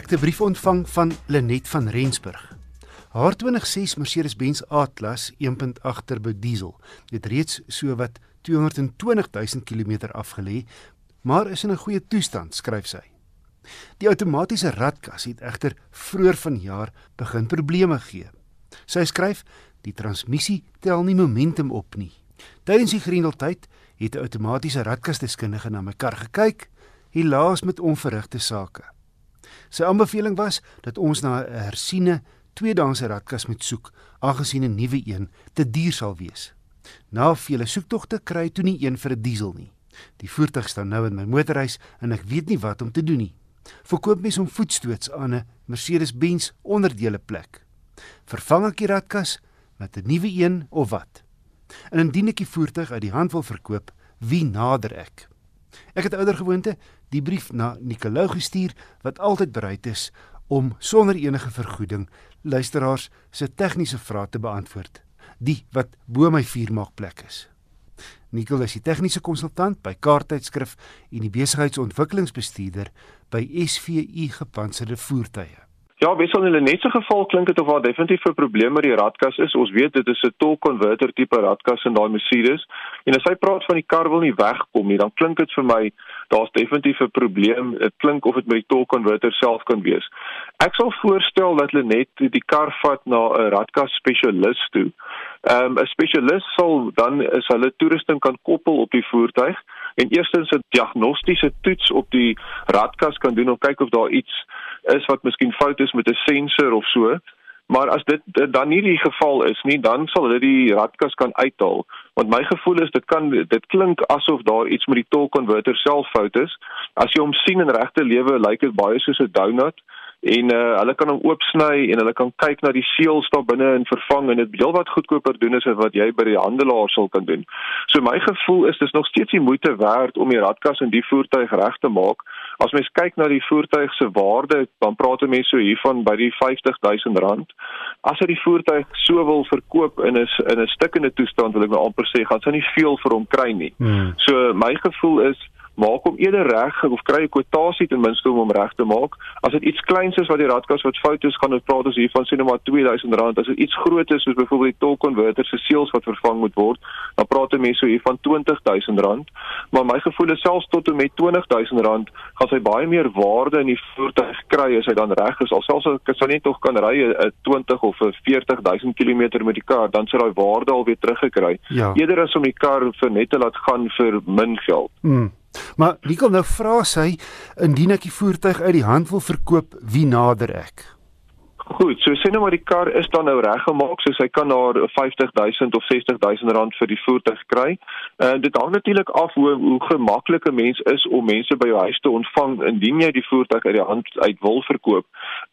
Ek 'n brief ontvang van Lenet van Rensburg. Haar 2006 Mercedes-Benz A-klas 1.8 turbo diesel het reeds so wat 220 000 km afgelê, maar is in 'n goeie toestand, skryf sy. Die outomatiese radkas het egter vroeër vanjaar begin probleme gee. Sy skryf: "Die transmissie tel nie momentum op nie. Tydens die grendeltyd het 'n outomatiese radkasdeskundige na my kar gekyk, helaas met onverrigte sake." Sy aanbeveling was dat ons na 'n hersiene tweedaanse radkas moet soek, aangesien 'n nuwe een te duur sal wees. Na vele soektogte kry toe nie een vir 'n diesel nie. Die voertuig staan nou in my motorhuis en ek weet nie wat om te doen nie. Verkoop mes om voetstoots aan 'n Mercedes-Benz onderdele plek. Vervang ek die radkas met 'n nuwe een of wat? En indien ek die voertuig uit die hand wil verkoop, wie nader ek? Ek het ouer gewoonte die brief na Nicolou gestuur wat altyd bereid is om sonder enige vergoeding luisteraars se tegniese vrae te beantwoord. Die wat bo my vuur maak plek is. Nicol is die tegniese konsultant by Kaarttydskrif en die besigheidsontwikkelingsbestuurder by SVU Gepantserde Voertuie. Ja, wissel in 'n netse geval klink dit of daar definitief 'n probleem met die radkas is. Ons weet dit is 'n torque converter tipe radkas in daai Mercedes. En as hy praat van die kar wil nie wegkom nie, dan klink dit vir my daar's definitief 'n probleem. Dit klink of dit met die torque converter self kan wees. Ek sal voorstel dat hulle net die kar vat na 'n radkas spesialis toe. Ehm um, 'n spesialis sal dan is hulle toerusting kan koppel op die voertuig en eerstens 'n diagnostiese toets op die radkas kan doen om kyk of daar iets is wat miskien fout is met 'n sensor of so. Maar as dit, dan nie die geval is nie, dan sal hulle die radkas kan uithaal. Want my gevoel is dit kan dit klink asof daar iets met die torque converter self fout is. As jy hom sien in regte lewe, lyk dit baie soos 'n donut en uh, hulle kan hom oopsny en hulle kan kyk na die seels daar binne en vervang en dit heel wat goedkoper doen as wat jy by die handelaar sal kan doen. So my gevoel is dis nog steeds die moeite werd om die radkas in die voertuig reg te maak. As mens kyk na die voertuig se waarde, dan praat mense so hiervan by die 50 000 rand. As jy die voertuig so wil verkoop in 'n in 'n stukkende toestand wil ek nou amper sê, gaan jy nie veel vir hom kry nie. Hmm. So my gevoel is maak hom eerder reg of kry 'n kwotasie ten minste om hom reg te maak. As dit iets kleins is wat die radkas wat fout is, gaan ons praat ons hiervan sien maar R2000. As dit iets groot is soos byvoorbeeld die torque converter se seels wat vervang moet word, dan praat mense hier van R20000. Maar my gevoel is selfs tot en met R20000 gaan sy baie meer waarde in die voertuig kry as hy dan reg is. Alselfs as hy net tog kan ry 'n 20 of 'n 40000 km met die kar, dan sal daai waarde alweer teruggekry. Ja. Eerder as om die kar vir net te laat gaan vir min geld. Mm. Maar kan nou vra sy indien ek die voertuig uit die hand wil verkoop, wie nader ek? Goed, so sê nou maar die kar is dan nou reggemaak, so sy kan daar 50000 of 60000 rand vir die voertuig kry. En uh, dit hang natuurlik af hoe hoe gemaklik 'n mens is om mense by jou huis te ontvang indien jy die voertuig uit die hand uit wil verkoop.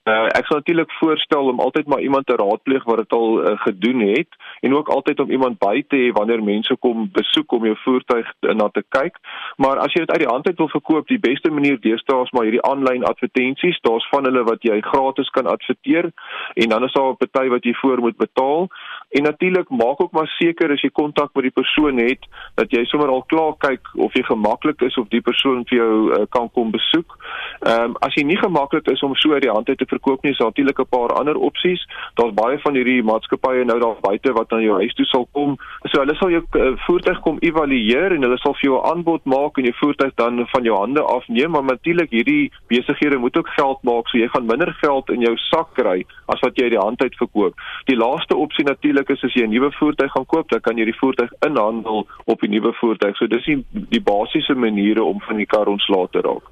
Uh, ek sal natuurlik voorstel om altyd maar iemand te raadpleeg wat dit al uh, gedoen het en ook altyd om iemand by te hê wanneer mense kom besoek om jou voertuig na te kyk. Maar as jy dit uit die hand uit wil verkoop, die beste manier deesdae is maar hierdie aanlyn advertensies. Daar's van hulle wat jy gratis kan adverteer en dan is daar 'n party wat jy voor moet betaal. En natuurlik maak ook maar seker as jy kontak met die persoon het dat jy sommer al klaar kyk of jy gemaklik is of die persoon vir jou uh, kan kom besoek. Ehm um, as jy nie gemaklik is om so uit die hand uit te verkoop nie, is daar natuurlik 'n paar ander opsies. Daar's baie van hierdie maatskappye nou daar buite wat na jou huis toe sal kom. So hulle sal jou uh, voertuig kom evalueer en hulle sal vir jou 'n aanbod maak en jou voertuig dan van jou hande afneem, maar natuurlik hierdie besighede moet ook geld maak, so jy gaan minder geld in jou sak kry as wat jy uit die hand uit verkoop. Die laaste opsie natuurlik natuurlik is as jy 'n nuwe voertuig gaan koop, dan kan jy die voertuig inhandel op die nuwe voertuig. So dis die, die basiese maniere om van die kar ontslae te raak.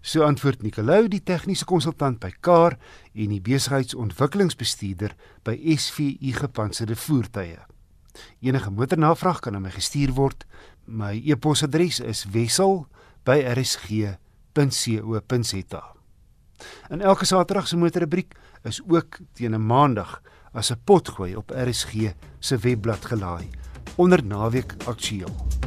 So antwoord Nicolou, die tegniese konsultant by Car en die besigheidsontwikkelingsbestuurder by SVU Gepantserde Voertuie. Enige motornavraag kan aan my gestuur word. My e-posadres is wissel@rsg.co.za. En elke Saterdag se motorrubriek is ook teen 'n Maandag as 'n potgooi op RSG se webblad gelaai onder naweek aktueel.